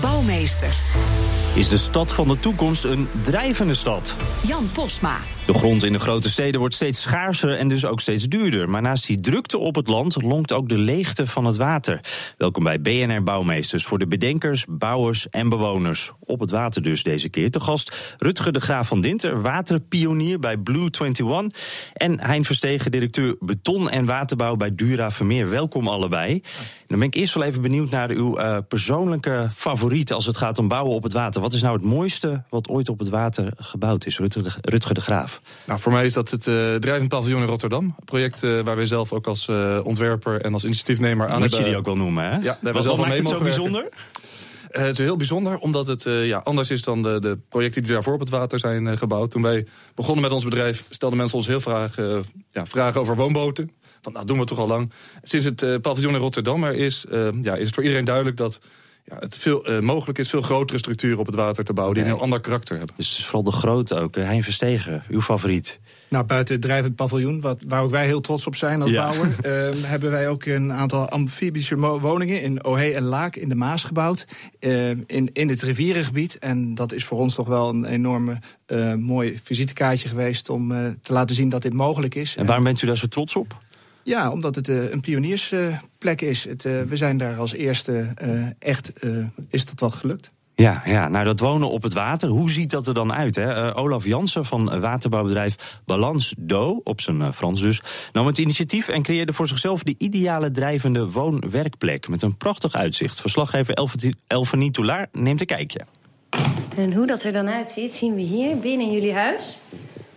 Bouwmeesters. Is de stad van de toekomst een drijvende stad? Jan Posma. De grond in de grote steden wordt steeds schaarser en dus ook steeds duurder. Maar naast die drukte op het land lonkt ook de leegte van het water. Welkom bij BNR Bouwmeesters voor de bedenkers, bouwers en bewoners. Op het water dus deze keer. Te gast Rutger de Graaf van Dinter, waterpionier bij Blue 21. En Hein Verstegen, directeur beton en waterbouw bij Dura Vermeer. Welkom allebei. Dan ben ik eerst wel even benieuwd naar uw uh, persoonlijke favoriet als het gaat om bouwen op het water. Wat is nou het mooiste wat ooit op het water gebouwd is? Rutger de Graaf. Nou, voor mij is dat het uh, drijvend paviljoen in Rotterdam. Een project uh, waar wij zelf ook als uh, ontwerper en als initiatiefnemer aan Moet hebben... je die ook wel noemen, hè? Ja, daar wat, we zelf wat maakt mee het zo bijzonder? Uh, het is heel bijzonder, omdat het uh, ja, anders is dan de, de, projecten die daarvoor op het water zijn uh, gebouwd. Toen wij begonnen met ons bedrijf, stelden mensen ons heel vraag, ja, vragen over woonboten. Want nou doen we toch al lang. Sinds het paviljoen in Rotterdam er is, ja, is het voor iedereen duidelijk dat ja, het veel uh, mogelijk is veel grotere structuren op het water te bouwen... die een heel ander karakter hebben. Dus het is vooral de grootte ook. Hein Verstegen, uw favoriet? Nou, buiten het drijvend paviljoen, wat, waar ook wij heel trots op zijn als ja. bouwer... Uh, hebben wij ook een aantal amfibische woningen in Ohé en Laak in de Maas gebouwd. Uh, in, in het rivierengebied. En dat is voor ons toch wel een enorme mooi visitekaartje geweest... om te laten zien dat dit mogelijk is. En waarom bent u daar zo trots op? Ja, omdat het uh, een pioniersplek uh, is. Het, uh, we zijn daar als eerste echt, is dat wel gelukt. Ja, ja, nou dat wonen op het water, hoe ziet dat er dan uit? Hè? Olaf Jansen van waterbouwbedrijf Balans Do, op zijn Frans dus, nam het initiatief en creëerde voor zichzelf de ideale drijvende woon-werkplek met een prachtig uitzicht. Verslaggever Elfanie Toulaar neemt een kijkje. En hoe dat er dan uitziet, zien we hier binnen jullie huis.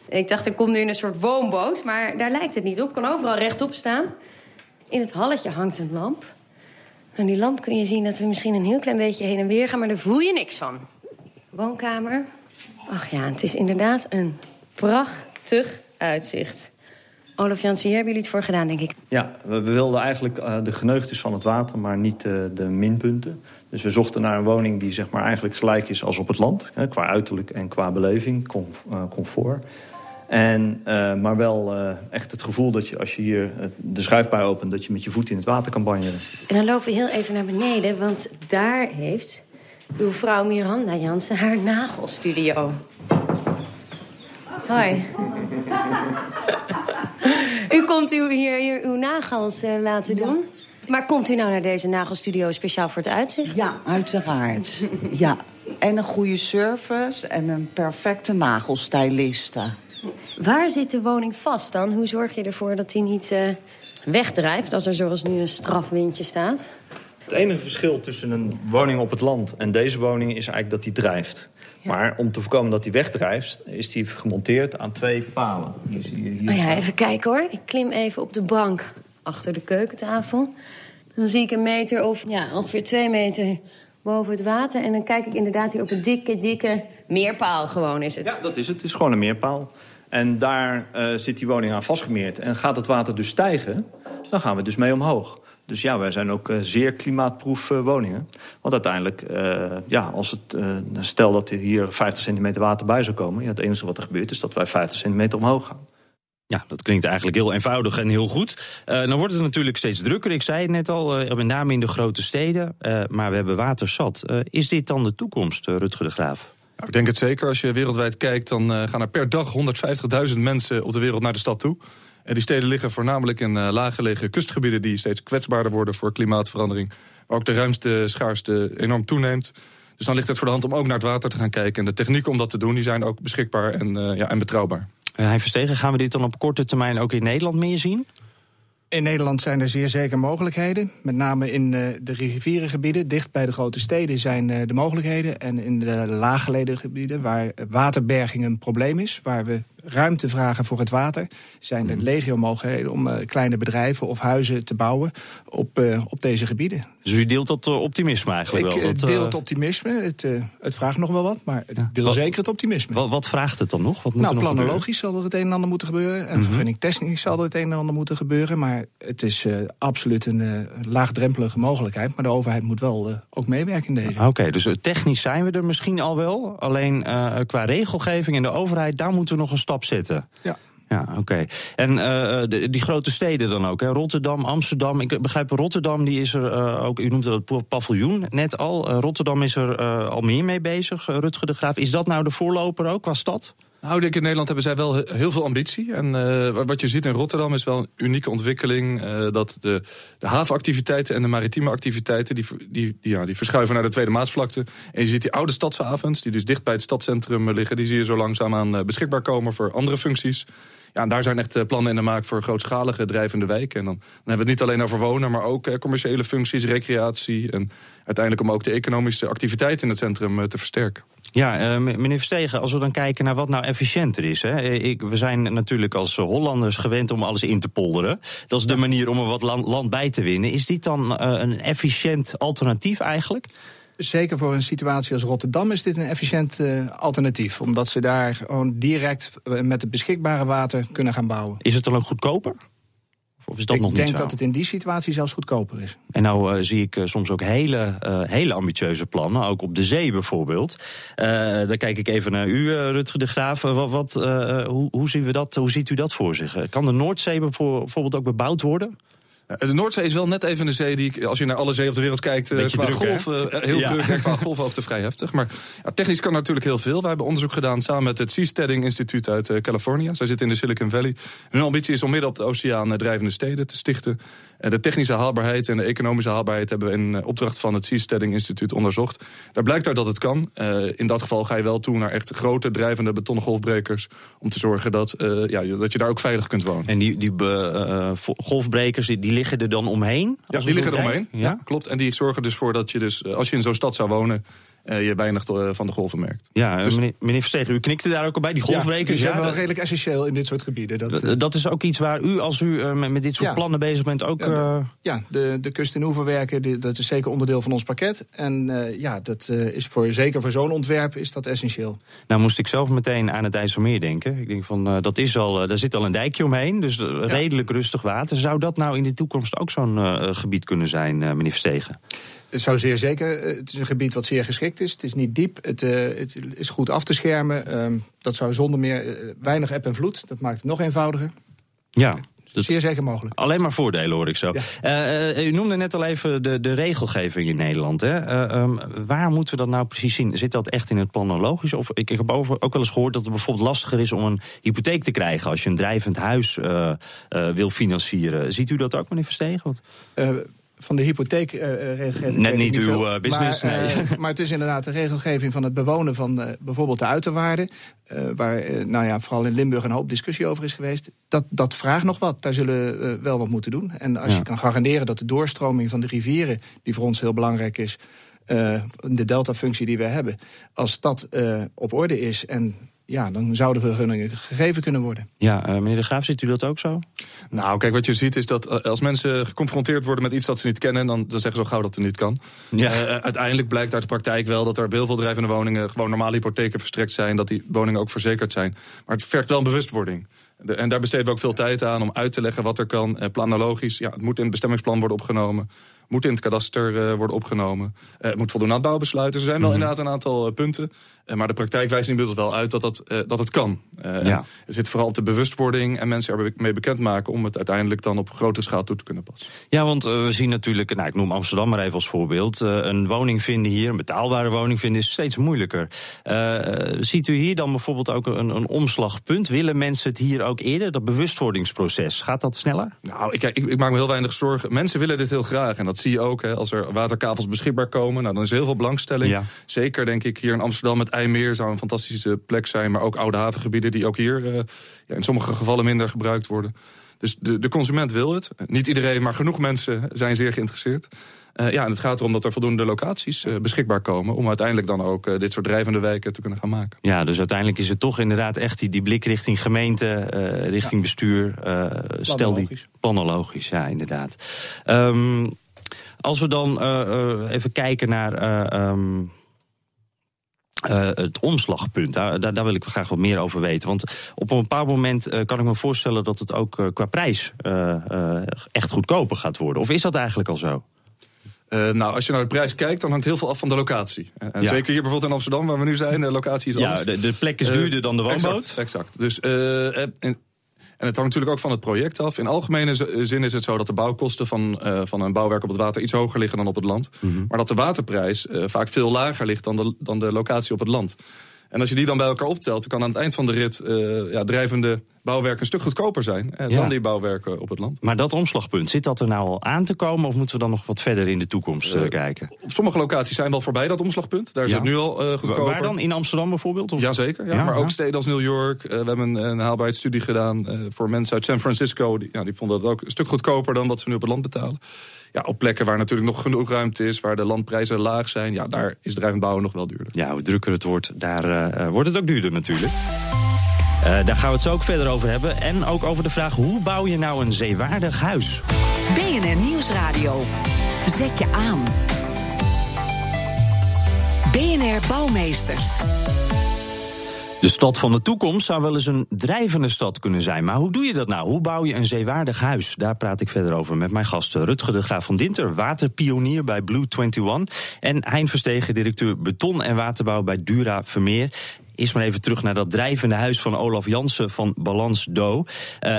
Ik dacht, er komt nu een soort woonboot, maar daar lijkt het niet op. Kan overal rechtop staan. In het halletje hangt een lamp. Aan die lamp kun je zien dat we misschien een heel klein beetje heen en weer gaan... maar daar voel je niks van. Woonkamer. Ach ja, het is inderdaad een prachtig uitzicht. Olaf Jansen, hier hebben jullie het voor gedaan, denk ik. Ja, we wilden eigenlijk uh, de geneugtes van het water, maar niet uh, de minpunten. Dus we zochten naar een woning die zeg maar, eigenlijk gelijk is als op het land. Hè, qua uiterlijk en qua beleving, comfort. En, uh, maar wel uh, echt het gevoel dat je als je hier de schuifbaar opent... dat je met je voet in het water kan banjeren. En dan lopen we heel even naar beneden, want daar heeft uw vrouw Miranda Jansen haar nagelstudio. Hoi. u komt u hier, hier uw nagels uh, laten doen? Maar komt u nou naar deze nagelstudio speciaal voor het uitzicht? Ja, uiteraard. ja. En een goede service en een perfecte nagelstyliste. Waar zit de woning vast dan? Hoe zorg je ervoor dat hij niet uh, wegdrijft... als er zoals nu een strafwindje staat? Het enige verschil tussen een woning op het land en deze woning... is eigenlijk dat hij drijft. Ja. Maar om te voorkomen dat hij wegdrijft... is hij gemonteerd aan twee palen. Hier zie je hier oh ja, even kijken hoor. Ik klim even op de bank achter de keukentafel. Dan zie ik een meter of ja, ongeveer twee meter boven het water. En dan kijk ik inderdaad hier op een dikke, dikke meerpaal gewoon is het. Ja, dat is het. Het is gewoon een meerpaal. En daar uh, zit die woning aan vastgemeerd. En gaat het water dus stijgen, dan gaan we dus mee omhoog. Dus ja, wij zijn ook uh, zeer klimaatproef uh, woningen. Want uiteindelijk, ja, als het, stel dat er hier 50 centimeter water bij zou komen... Ja, het enige wat er gebeurt is dat wij 50 centimeter omhoog gaan. Ja, dat klinkt eigenlijk heel eenvoudig en heel goed. Dan wordt het natuurlijk steeds drukker. Ik zei het net al, uh, met name in de grote steden. Maar we hebben water zat. is dit dan de toekomst, Rutger de Graaf? Ik denk het zeker. Als je wereldwijd kijkt, dan gaan er per dag 150.000 mensen op de wereld naar de stad toe. En die steden liggen voornamelijk in laaggelegen kustgebieden... die steeds kwetsbaarder worden voor klimaatverandering. Waar ook de ruimste schaarste enorm toeneemt. Dus dan ligt het voor de hand om ook naar het water te gaan kijken. En de technieken om dat te doen, die zijn ook beschikbaar en, ja, en betrouwbaar. Uh, hij Verstegen, gaan we dit dan op korte termijn ook in Nederland meer zien? In Nederland zijn er zeer zeker mogelijkheden. Met name in uh, de rivierengebieden, dicht bij de grote steden, zijn uh, de mogelijkheden. En in de laaggelegen gebieden, waar waterberging een probleem is, waar we ruimte vragen voor het water, zijn er legio mogelijkheden om eh, kleine bedrijven of huizen te bouwen op, eh, op deze gebieden. Dus u deelt dat eh, optimisme eigenlijk Ik wel? Dat, deel het optimisme. Het, het vraagt nog wel wat, maar ik deel Wat- zeker het optimisme. wat, wat vraagt het dan nog? Wat moet nou, er nog planologisch zal er het een en ander moeten gebeuren. En Mhm. vergunningtechnisch zal er het een en ander moeten gebeuren. Maar het is absoluut een laagdrempelige mogelijkheid. Maar de overheid moet wel ook meewerken in deze. gebeuren? Oké, dus technisch zijn we er misschien al wel. Alleen qua regelgeving en de overheid, daar moeten we nog een stap zetten. Ja. Ja, oké. En eh, de- die grote steden dan ook, hè? Rotterdam, Amsterdam. Ik begrijp, Rotterdam die is er eh, ook, u noemde dat pa- paviljoen net al. Eh, Rotterdam is er eh, al meer mee bezig, eh, Rutger de Graaf. Is dat nou de voorloper ook qua stad? Nou, ik in Nederland hebben zij wel he- heel veel ambitie. En eh, wat je ziet in Rotterdam is wel een unieke ontwikkeling. eh, dat de, de havenactiviteiten en de maritieme activiteiten... Die, die, die, ja, die verschuiven naar de Tweede Maasvlakte. En je ziet die oude stadshavens, die dus dicht bij het stadscentrum eh, liggen... die zie je zo langzaamaan beschikbaar komen voor andere functies. Ja, en daar zijn echt eh, plannen in de maak voor grootschalige drijvende wijken. En dan, dan hebben we het niet alleen over wonen, maar ook eh, commerciële functies, recreatie... en uiteindelijk om ook de economische activiteit in het centrum eh, te versterken. Ja, meneer Verstegen, als we dan kijken naar wat nou efficiënter is. Hè. Ik, we zijn natuurlijk als Hollanders gewend om alles in te polderen. Dat is de manier om er wat land, land bij te winnen. Is dit dan een efficiënt alternatief eigenlijk? Zeker voor een situatie als Rotterdam is dit een efficiënt eh, alternatief. Omdat ze daar gewoon direct eh, met het beschikbare water kunnen gaan bouwen. Is het dan ook goedkoper? Of- is dat ik nog niet denk zo? dat het in die situatie zelfs goedkoper is. En nou eh, zie ik soms ook hele, hele ambitieuze plannen, ook op de zee bijvoorbeeld. Dan kijk ik even naar u, Rutger de Graaf. Wat, wat, hoe, hoe, zien we dat, hoe ziet u dat voor zich? Kan de Noordzee bijvoor- bijvoorbeeld ook bebouwd worden? Ja, De Noordzee is wel net even een zee die, als je naar alle zeeën op de wereld kijkt, eh, Beetje qua druk, golf, eh, heel Ja. druk en qua golfhoogte vrij heftig. Maar ja, technisch kan natuurlijk heel veel. Wij hebben onderzoek gedaan samen met het Seasteading Instituut uit eh, Californië. Zij zitten in de Silicon Valley. Hun ambitie is om midden op de oceaan eh, drijvende steden te stichten. Eh, de technische haalbaarheid en de economische haalbaarheid hebben we in eh, opdracht van het Seasteading Instituut onderzocht. Daar blijkt uit dat het kan. Eh, in dat geval ga je wel toe naar echt grote drijvende betonnen golfbrekers. Om te zorgen dat, eh, ja, dat je daar ook veilig kunt wonen. En die, die eh, golfbrekers, die liggen er dan omheen? Ja, die liggen zo eromheen. kijken? Ja? klopt. En die zorgen dus voor dat je dus, eh, als je in zo'n stad zou wonen, je weinig eh, van de golven merkt. Ja, eh, Dus- meneer, meneer Verstegen, u knikte daar ook al bij, die golfbrekers. die zijn ja, wel redelijk essentieel in dit soort gebieden. Dat, eh, dat is ook iets waar u, als u eh, met, dit soort Ja. plannen bezig bent, ook... Ja, eh, Ja, de, de kust- en oeverwerken, dat is zeker onderdeel van ons pakket. En eh, ja, dat eh, is voor, zeker voor zo'n ontwerp is dat essentieel. Nou moest ik zelf meteen aan het IJsselmeer denken. Ik denk van, eh, dat is al, eh, daar zit al een dijkje omheen, dus eh, redelijk rustig water. Zou dat nou in de toekomst ook zo'n eh, gebied kunnen zijn, eh, meneer Verstegen? Het zou zeer zeker. eh, Het is een gebied wat zeer geschikt is. Het is niet diep. Het, eh, het is goed af te schermen. Ehm, dat zou zonder meer eh, weinig eb en vloed. Dat maakt het nog eenvoudiger. Ja. Dat- Zeer zeker mogelijk. Alleen maar voordelen hoor ik zo. Ja. U noemde net al even de, de regelgeving in Nederland. Hè? Eh, ehm, waar moeten we dat nou precies zien? Zit dat echt in het planologisch? Of ik heb over, ook wel eens gehoord dat het bijvoorbeeld lastiger is om een hypotheek te krijgen als je een drijvend huis wil financieren. Ziet u dat ook, meneer Verstegen? Eh, van de hypotheekregelgeving. Net weet ik niet uw, veel. eh, business, Maar, nee. eh, maar het is inderdaad de regelgeving van het bewonen van eh, bijvoorbeeld de uiterwaarden. eh, waar eh, nou ja, vooral in Limburg een hoop discussie over is geweest. Dat, dat vraagt nog wat. Daar zullen we eh, wel wat moeten doen. En als Ja. je kan garanderen dat de doorstroming van de rivieren, die voor ons heel belangrijk is, eh, de deltafunctie die we hebben, als dat eh, op orde is en ja, dan zouden vergunningen gegeven kunnen worden. Ja, eh, meneer De Graaf, ziet u dat ook zo? Nou, kijk, wat je ziet is dat eh, als mensen geconfronteerd worden met iets dat ze niet kennen, dan, dan zeggen ze zo gauw dat het niet kan. Ja. Eh, uiteindelijk blijkt uit de praktijk wel dat er bij heel veel drijvende woningen gewoon normale hypotheken verstrekt zijn, dat die woningen ook verzekerd zijn. Maar het vergt wel een bewustwording. De- en daar besteden we ook veel tijd aan om uit te leggen wat er kan. Planologisch, ja, het moet in het bestemmingsplan worden opgenomen. Moet in het kadaster eh, worden opgenomen. Eh, het moet voldoen aan het bouwbesluit. Er zijn wel inderdaad een aantal eh, punten. Maar de praktijk wijst inmiddels wel uit dat, dat, dat het kan. Ja. Er zit vooral de bewustwording en mensen ermee bekendmaken... om het uiteindelijk dan op grotere schaal toe te kunnen passen. Ja, want we zien natuurlijk, nou, ik noem Amsterdam maar even als voorbeeld. een woning vinden hier, een betaalbare woning vinden, is steeds moeilijker. Ziet u hier dan bijvoorbeeld ook een, een omslagpunt? Willen mensen het hier ook eerder, dat bewustwordingsproces? Gaat dat sneller? Nou, ik, ik, ik maak me heel weinig zorgen. Mensen willen dit heel graag. En dat zie je ook hè, als er waterkavels beschikbaar komen. Nou, dan is er heel veel belangstelling. Ja. Zeker denk ik hier in Amsterdam met IJmeer zou een fantastische plek zijn. Maar ook oude havengebieden die ook hier eh, ja, in sommige gevallen minder gebruikt worden. Dus de, de consument wil het. Niet iedereen, maar genoeg mensen zijn zeer geïnteresseerd. Uh, ja, en het gaat erom dat er voldoende locaties uh, beschikbaar komen... om uiteindelijk dan ook uh, dit soort drijvende wijken te kunnen gaan maken. Ja, dus uiteindelijk is het toch inderdaad echt die, die blik richting gemeente... richting ja. bestuur. stel die planologisch, ja, inderdaad. Um, als we dan even kijken naar... Um, uh, het omslagpunt. Daar, daar, wil ik graag wat meer over weten. Want op een bepaald moment uh, kan ik me voorstellen dat het ook uh, qua prijs echt goedkoper gaat worden. Of is dat eigenlijk al zo? Nou, als je naar de prijs kijkt, dan hangt heel veel af van de locatie. En ja. zeker hier bijvoorbeeld in Amsterdam, waar we nu zijn, de locatie is anders. Ja, de, de plek is duurder dan de woonboot. Exact, exact. Dus, en, het hangt natuurlijk ook van het project af. In algemene zin is het zo dat de bouwkosten van, van een bouwwerk op het water iets hoger liggen dan op het land. Mm -hmm. Maar dat de waterprijs vaak veel lager ligt dan de, dan de locatie op het land. En als je die dan bij elkaar optelt, dan kan aan het eind van de rit ja, drijvende bouwwerken een stuk goedkoper zijn eh, ja. dan die bouwwerken op het land. Maar dat omslagpunt, zit dat er nou al aan te komen of moeten we dan nog wat verder in de toekomst uh, kijken? Op sommige locaties zijn we al voorbij dat omslagpunt. Daar ja. zit nu al goedkoper. Waar dan? In Amsterdam bijvoorbeeld? Of? Jazeker, ja, ja, maar ook steden als New York. we hebben een, een haalbaarheidsstudie gedaan voor mensen uit San Francisco. Die, ja, die vonden dat ook een stuk goedkoper dan wat ze nu op het land betalen ja, op plekken waar natuurlijk nog genoeg ruimte is, waar de landprijzen laag zijn, ja, daar is drijvend bouwen nog wel duurder. Ja, hoe drukker het wordt, daar wordt het ook duurder natuurlijk. Uh, daar gaan we het zo ook verder over hebben. En ook over de vraag: hoe bouw je nou een zeewaardig huis? BNR Nieuwsradio. Zet je aan. BNR Bouwmeesters. De stad van de toekomst zou wel eens een drijvende stad kunnen zijn. Maar hoe doe je dat nou? Hoe bouw je een zeewaardig huis? Daar praat ik verder over met mijn gasten. Rutger de Graaf van Dinter, waterpionier bij Blue 21. En Hein Verstegen, directeur beton en waterbouw bij Dura Vermeer. Eerst maar even terug naar dat drijvende huis van Olaf Jansen van Balans Do. Uh,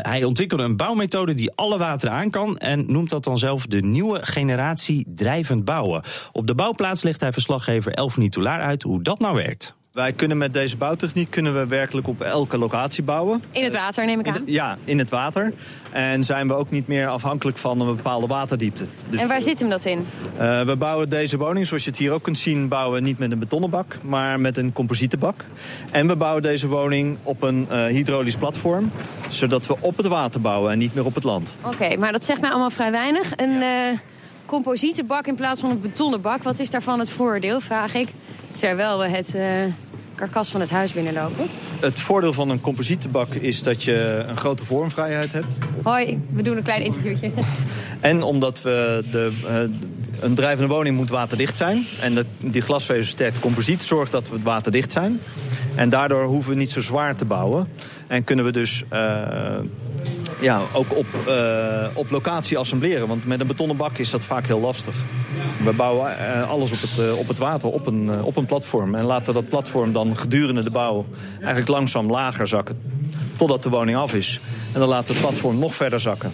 hij ontwikkelde een bouwmethode die alle water aan kan en noemt dat dan zelf de nieuwe generatie drijvend bouwen. Op de bouwplaats legt hij verslaggever Elf Nitolaar uit hoe dat nou werkt. Wij kunnen met deze bouwtechniek kunnen we werkelijk op elke locatie bouwen. In het water neem ik aan? In, ja, in het water. En zijn we ook niet meer afhankelijk van een bepaalde waterdiepte. Dus en waar zit hem dat in? Uh, we bouwen deze woning, zoals je het hier ook kunt zien, bouwen niet met een betonnen bak, maar met een composietenbak. En we bouwen deze woning op een uh, hydraulisch platform, zodat we op het water bouwen en niet meer op het land. Oké, okay, maar dat zegt mij allemaal vrij weinig. Een uh, composietenbak in plaats van een betonnen bak, wat is daarvan het voordeel, vraag ik. Terwijl we het karkas van het huis binnenlopen? Het voordeel van een composietenbak is dat je een grote vormvrijheid hebt. Hoi, we doen een klein interviewtje. En omdat we de, uh, een drijvende woning moet waterdicht zijn. En dat, die glasvezelsterkte composiet zorgt dat we waterdicht zijn. En daardoor hoeven we niet zo zwaar te bouwen. En kunnen we dus uh, ja, ook op, uh, op locatie assembleren. Want met een betonnen bak is dat vaak heel lastig. We bouwen uh, alles op het, uh, op het water, op een, op een platform. En laten dat platform dan gedurende de bouw eigenlijk langzaam lager zakken. Totdat de woning af is. En dan we het platform nog verder zakken.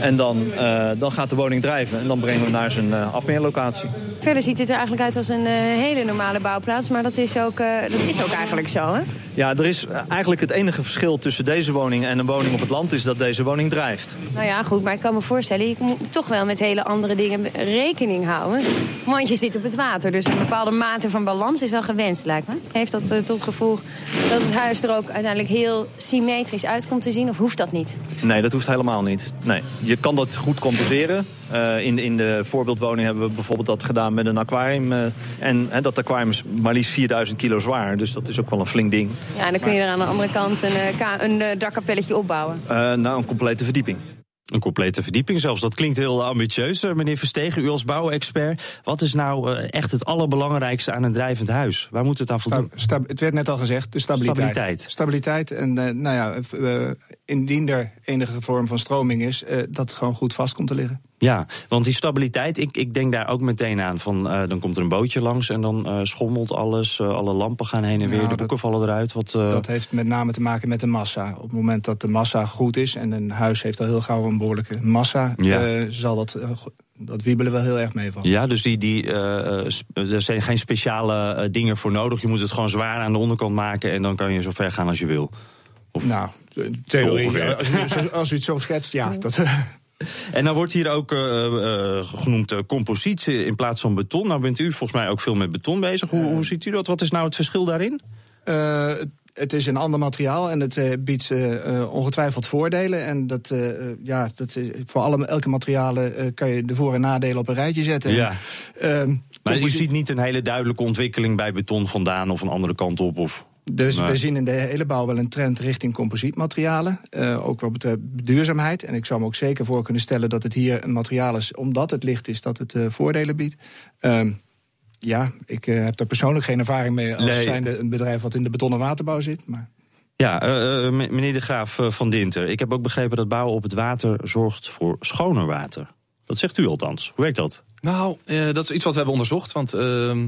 En dan, uh, dan gaat de woning drijven en dan brengen we hem naar zijn uh, afmeerlocatie. Verder ziet het er eigenlijk uit als een uh, hele normale bouwplaats. Maar dat is, ook, dat is ook eigenlijk zo, hè? Ja, er is eigenlijk het enige verschil tussen deze woning en een woning op het land... is dat deze woning drijft. Nou ja, goed, maar ik kan me voorstellen... je moet toch wel met hele andere dingen rekening houden. Want je zit op het water, dus een bepaalde mate van balans is wel gewenst, lijkt me. Heeft dat tot gevolg dat het huis er ook uiteindelijk heel symmetrisch uit komt te zien? Of hoeft dat niet? Nee, dat hoeft helemaal niet. Nee je kan dat goed compenseren. Uh, in, in de voorbeeldwoning hebben we bijvoorbeeld dat gedaan met een aquarium. Uh, en hè, dat aquarium is maar liefst 4000 kilo zwaar. Dus dat is ook wel een flink ding. Ja, en dan kun je er aan de andere kant een, een dakkapelletje opbouwen. Nou, een complete verdieping. Een complete verdieping zelfs. Dat klinkt heel ambitieus. Meneer Verstegen, u als bouwexpert. Wat is nou echt het allerbelangrijkste aan een drijvend huis? Waar moet het aan voldoen? Sta, het werd net al gezegd, de stabiliteit. Stabiliteit. Stabiliteit. En nou ja, indien er enige vorm van stroming is, dat het gewoon goed vast komt te liggen. Ja, want die stabiliteit, ik, ik denk daar ook meteen aan. Van, uh, dan komt er een bootje langs en dan uh, schommelt alles. Uh, alle lampen gaan heen en weer, nou, de boeken vallen eruit. Wat, Dat heeft met name te maken met de massa. Op het moment dat de massa goed is... en een huis heeft al heel gauw een behoorlijke massa... Ja. zal dat, dat wiebelen wel heel erg meevallen. Ja, dus die, die, er zijn geen speciale dingen voor nodig. Je moet het gewoon zwaar aan de onderkant maken... en dan kan je zo ver gaan als je wil. Of nou, theorie, als, u, als u het zo schetst, ja. Dat, en dan wordt hier ook uh, uh, genoemd uh, compositie in plaats van beton. Nou bent u volgens mij ook veel met beton bezig. Hoe, hoe ziet u dat? Wat is nou het verschil daarin? het is een ander materiaal en het biedt ongetwijfeld voordelen. En dat, ja, dat is, voor alle, elke materialen kan je de voor- en nadelen op een rijtje zetten. Ja. Ehm, maar je ziet niet een hele duidelijke ontwikkeling bij beton vandaan of een andere kant op? Of... Dus we zien in de hele bouw wel een trend richting composietmaterialen. Uh, ook wat betreft duurzaamheid. En ik zou me ook zeker voor kunnen stellen dat het hier een materiaal is, omdat het licht is, dat het uh, voordelen biedt. Uh, ja, ik uh, heb er persoonlijk geen ervaring mee als nee. zijnde een bedrijf wat in de betonnen waterbouw zit. Maar... Ja, meneer de Graaf van Dinter. Ik heb ook begrepen dat bouwen op het water zorgt voor schoner water. Dat zegt u althans. Hoe werkt dat? Nou, eh, dat is iets wat we hebben onderzocht. Want uh,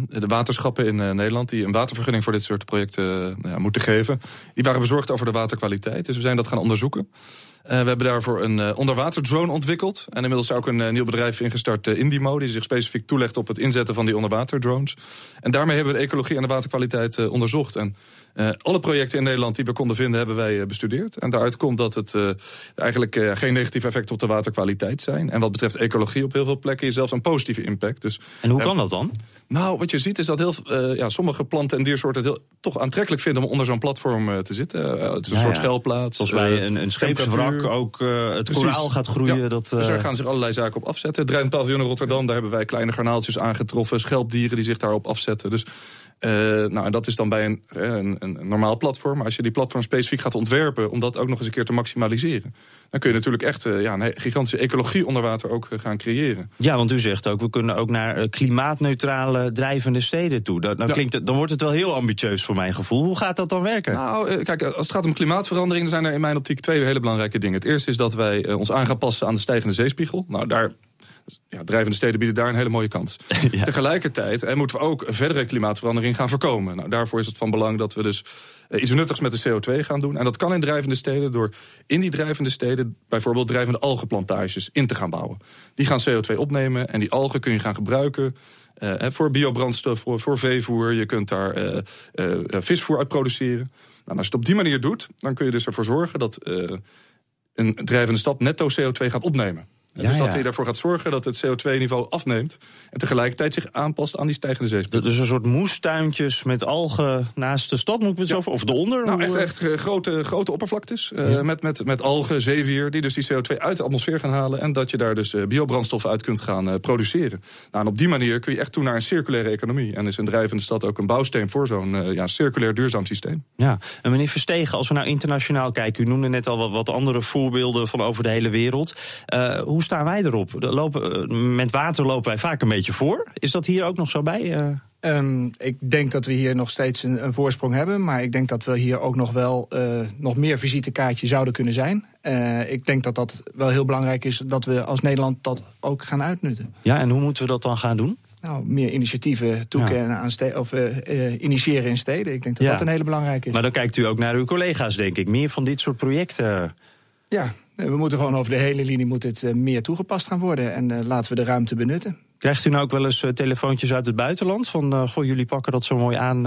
de waterschappen in uh, Nederland die een watervergunning voor dit soort projecten ja, moeten geven, die waren bezorgd over de waterkwaliteit. Dus we zijn dat gaan onderzoeken. We hebben daarvoor een onderwaterdrone ontwikkeld. En inmiddels ook een nieuw bedrijf ingestart, Indimo, die zich specifiek toelegt op het inzetten van die onderwaterdrones. En daarmee hebben we de ecologie en de waterkwaliteit onderzocht. En alle projecten in Nederland die we konden vinden, hebben wij bestudeerd. En daaruit komt dat het eigenlijk geen negatief effect op de waterkwaliteit zijn. En wat betreft ecologie op heel veel plekken is zelfs een positieve impact. Dus, en hoe kan dat dan? Nou, wat je ziet is dat heel, ja, sommige planten en diersoorten het heel, toch aantrekkelijk vinden om onder zo'n platform te zitten. het is een ja, soort ja. schuilplaats. Zoals bij een, een scheepswrak ook het Precies. koraal gaat groeien. Ja, dat, Dus daar gaan zich allerlei zaken op afzetten. Het in Rotterdam, daar hebben wij kleine garnaaltjes aangetroffen. Schelpdieren die zich daarop afzetten. Dus uh, nou, en dat is dan bij een, een, een, normaal platform. Maar als je die platform specifiek gaat ontwerpen om dat ook nog eens een keer te maximaliseren, dan kun je natuurlijk echt uh, ja, een gigantische ecologie onder water ook uh, gaan creëren. Ja, want u zegt ook, we kunnen ook naar klimaatneutrale drijvende steden toe. Dan, dan, ja. klinkt het, dan wordt het wel heel ambitieus voor mijn gevoel. Hoe gaat dat dan werken? Nou, kijk, als het gaat om klimaatverandering, dan zijn er in mijn optiek twee hele belangrijke dingen. Het eerste is dat wij ons aan gaan passen aan de stijgende zeespiegel. Nou, daar ja, drijvende steden bieden daar een hele mooie kans. ja. Tegelijkertijd en moeten we ook verdere klimaatverandering gaan voorkomen. Nou, daarvoor is het van belang dat we dus uh, iets nuttigs met de CO2 gaan doen. En dat kan in drijvende steden door in die drijvende steden bijvoorbeeld drijvende algenplantages in te gaan bouwen. Die gaan CO2 opnemen en die algen kun je gaan gebruiken. Uh, voor biobrandstof, voor, voor veevoer. Je kunt daar uh, visvoer uit produceren. Nou, als je het op die manier doet, dan kun je dus ervoor zorgen dat een drijvende stad netto CO2 gaat opnemen. Ja, dus dat hij ervoor gaat zorgen dat het CO2-niveau afneemt. En tegelijkertijd zich aanpast aan die stijgende zeespiegel. Dus een soort moestuintjes met algen naast de stad, moet ik het Ja. zo? Of de onder? Nou, echt, echt eh, grote, grote oppervlaktes. eh, met, met, met algen, zeewier, die dus die CO2 uit de atmosfeer gaan halen. En dat je daar dus eh, biobrandstoffen uit kunt gaan produceren. Nou, en op die manier kun je echt toe naar een circulaire economie. En is een drijvende stad ook een bouwsteen voor zo'n ja, circulair duurzaam systeem. Ja, en meneer Verstegen, als we nou internationaal kijken... u noemde net al wat, wat andere voorbeelden van over de hele wereld. Hoe staan wij erop? Lopen, eh, met water lopen wij vaak een beetje voor. Is dat hier ook nog zo bij? Eh, Ehm, ik denk dat we hier nog steeds een, een voorsprong hebben. Maar ik denk dat we hier ook nog wel eh, nog meer visitekaartje zouden kunnen zijn. Ik denk dat dat wel heel belangrijk is dat we als Nederland dat ook gaan uitnutten. ja, en hoe moeten we dat dan gaan doen? Nou, meer initiatieven toekennen aan ste- of initiëren in steden. Ik denk dat Ja. dat een hele belangrijke is. Maar dan kijkt u ook naar uw collega's, denk ik. Meer van dit soort projecten. Ja, we moeten gewoon over de hele linie moet het eh, meer toegepast gaan worden. En eh, laten we de ruimte benutten. Krijgt u nou ook wel eens eh, telefoontjes uit het buitenland? Van, goh, jullie pakken dat zo mooi aan.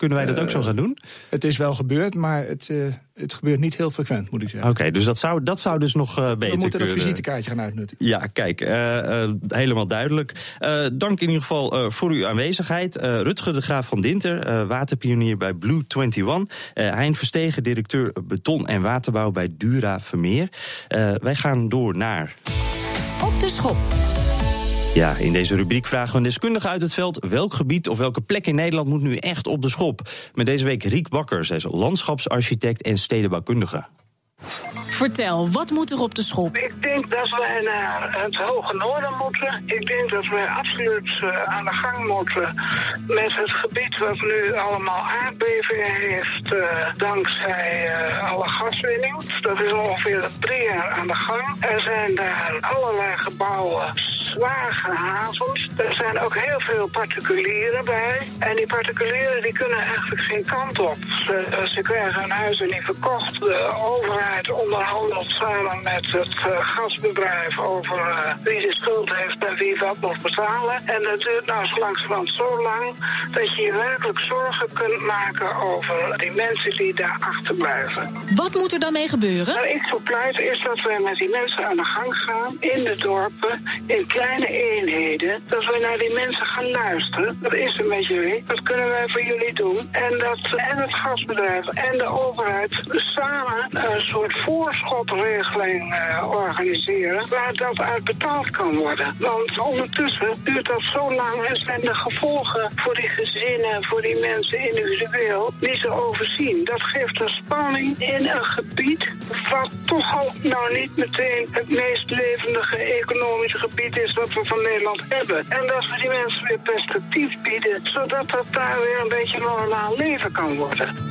Eh, kunnen wij dat ook zo gaan doen? Het is wel gebeurd, maar het, eh, het gebeurt niet heel frequent, moet ik zeggen. Oké, dus dat zou, dat zou dus nog eh, beter we moeten dat kunnen. visitekaartje gaan uitnutten. Ja, kijk, eh, eh, helemaal duidelijk. Eh, dank in ieder geval eh, voor uw aanwezigheid. Eh, Rutger de Graaf van Dinter, eh, waterpionier bij Blue 21. Eh Hein Verstegen, directeur beton- en waterbouw bij Dura Vermeer. Eh, wij gaan door naar... Op de schop. Ja, in deze rubriek vragen we een deskundige uit het veld... welk gebied of welke plek in Nederland moet nu echt op de schop? Met deze week Riek Bakker, zij is landschapsarchitect en stedenbouwkundige. Vertel, wat moet er op de schop? Ik denk dat wij naar het hoge noorden moeten. Ik denk dat wij absoluut eh, aan de gang moeten met het gebied wat nu allemaal aardbevingen heeft eh, dankzij eh, alle gaswinning. Dat is ongeveer drie jaar aan de gang. Er zijn daar allerlei gebouwen zwaar gehavend. Er zijn ook heel veel particulieren bij. En die particulieren die kunnen eigenlijk geen kant op. Ze, ze krijgen hun huizen niet verkocht. De overheid onderhandelt samen met het eh, gasbedrijf over eh, wie de schuld heeft en wie wat moet betalen. En dat duurt nou zo langzamerhand zo lang dat je je werkelijk zorgen kunt maken over die mensen die daar achterblijven. Wat moet er dan mee gebeuren? Waar ik voor pleit is dat wij met die mensen aan de gang gaan in de dorpen, in kleine eenheden. Dat we naar die mensen gaan luisteren. Dat is een beetje jullie. Dat kunnen wij voor jullie doen. En dat en het gasbedrijf en de overheid samen een soort voorschotregeling uh, organiseren waar dat uit betaald kan worden. Want ondertussen duurt dat zo lang en zijn de gevolgen voor die gezinnen, voor die mensen individueel niet te overzien. Dat geeft een spanning in een gebied wat toch al nou niet meteen het meest levendige economische gebied wat we van Nederland hebben. En dat we die mensen weer perspectief bieden, zodat dat daar weer een beetje normaal leven kan worden.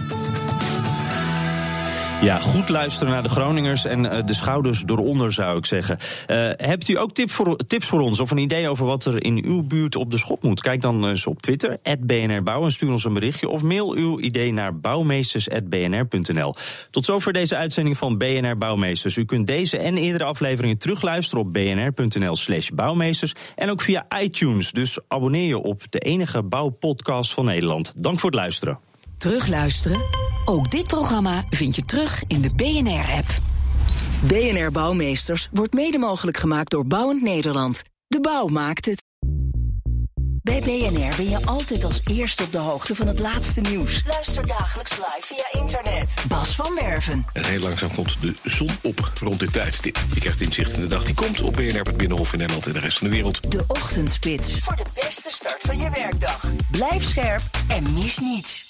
Ja, goed luisteren naar de Groningers en uh, de schouders eronder, zou ik zeggen. Uh, hebt u ook voor, tips voor ons of een idee over wat er in uw buurt op de schop moet? Kijk dan eens op Twitter, @bnrbouw en stuur ons een berichtje. Of mail uw idee naar bouwmeesters.bnr.nl. Tot zover deze uitzending van BNR Bouwmeesters. U kunt deze en eerdere afleveringen terugluisteren op bnr.nl slash bouwmeesters. En ook via iTunes, dus abonneer je op de enige bouwpodcast van Nederland. Dank voor het luisteren. Terugluisteren? Ook dit programma vind je terug in de BNR-app. BNR Bouwmeesters wordt mede mogelijk gemaakt door Bouwend Nederland. De bouw maakt het. Bij BNR ben je altijd als eerste op de hoogte van het laatste nieuws. Luister dagelijks live via internet. Bas van Werven. En heel langzaam komt de zon op rond dit tijdstip. Je krijgt inzicht in de dag die komt op BNR, het Binnenhof in Nederland en de rest van de wereld. De Ochtendspits. Voor de beste start van je werkdag. Blijf scherp en mis niets.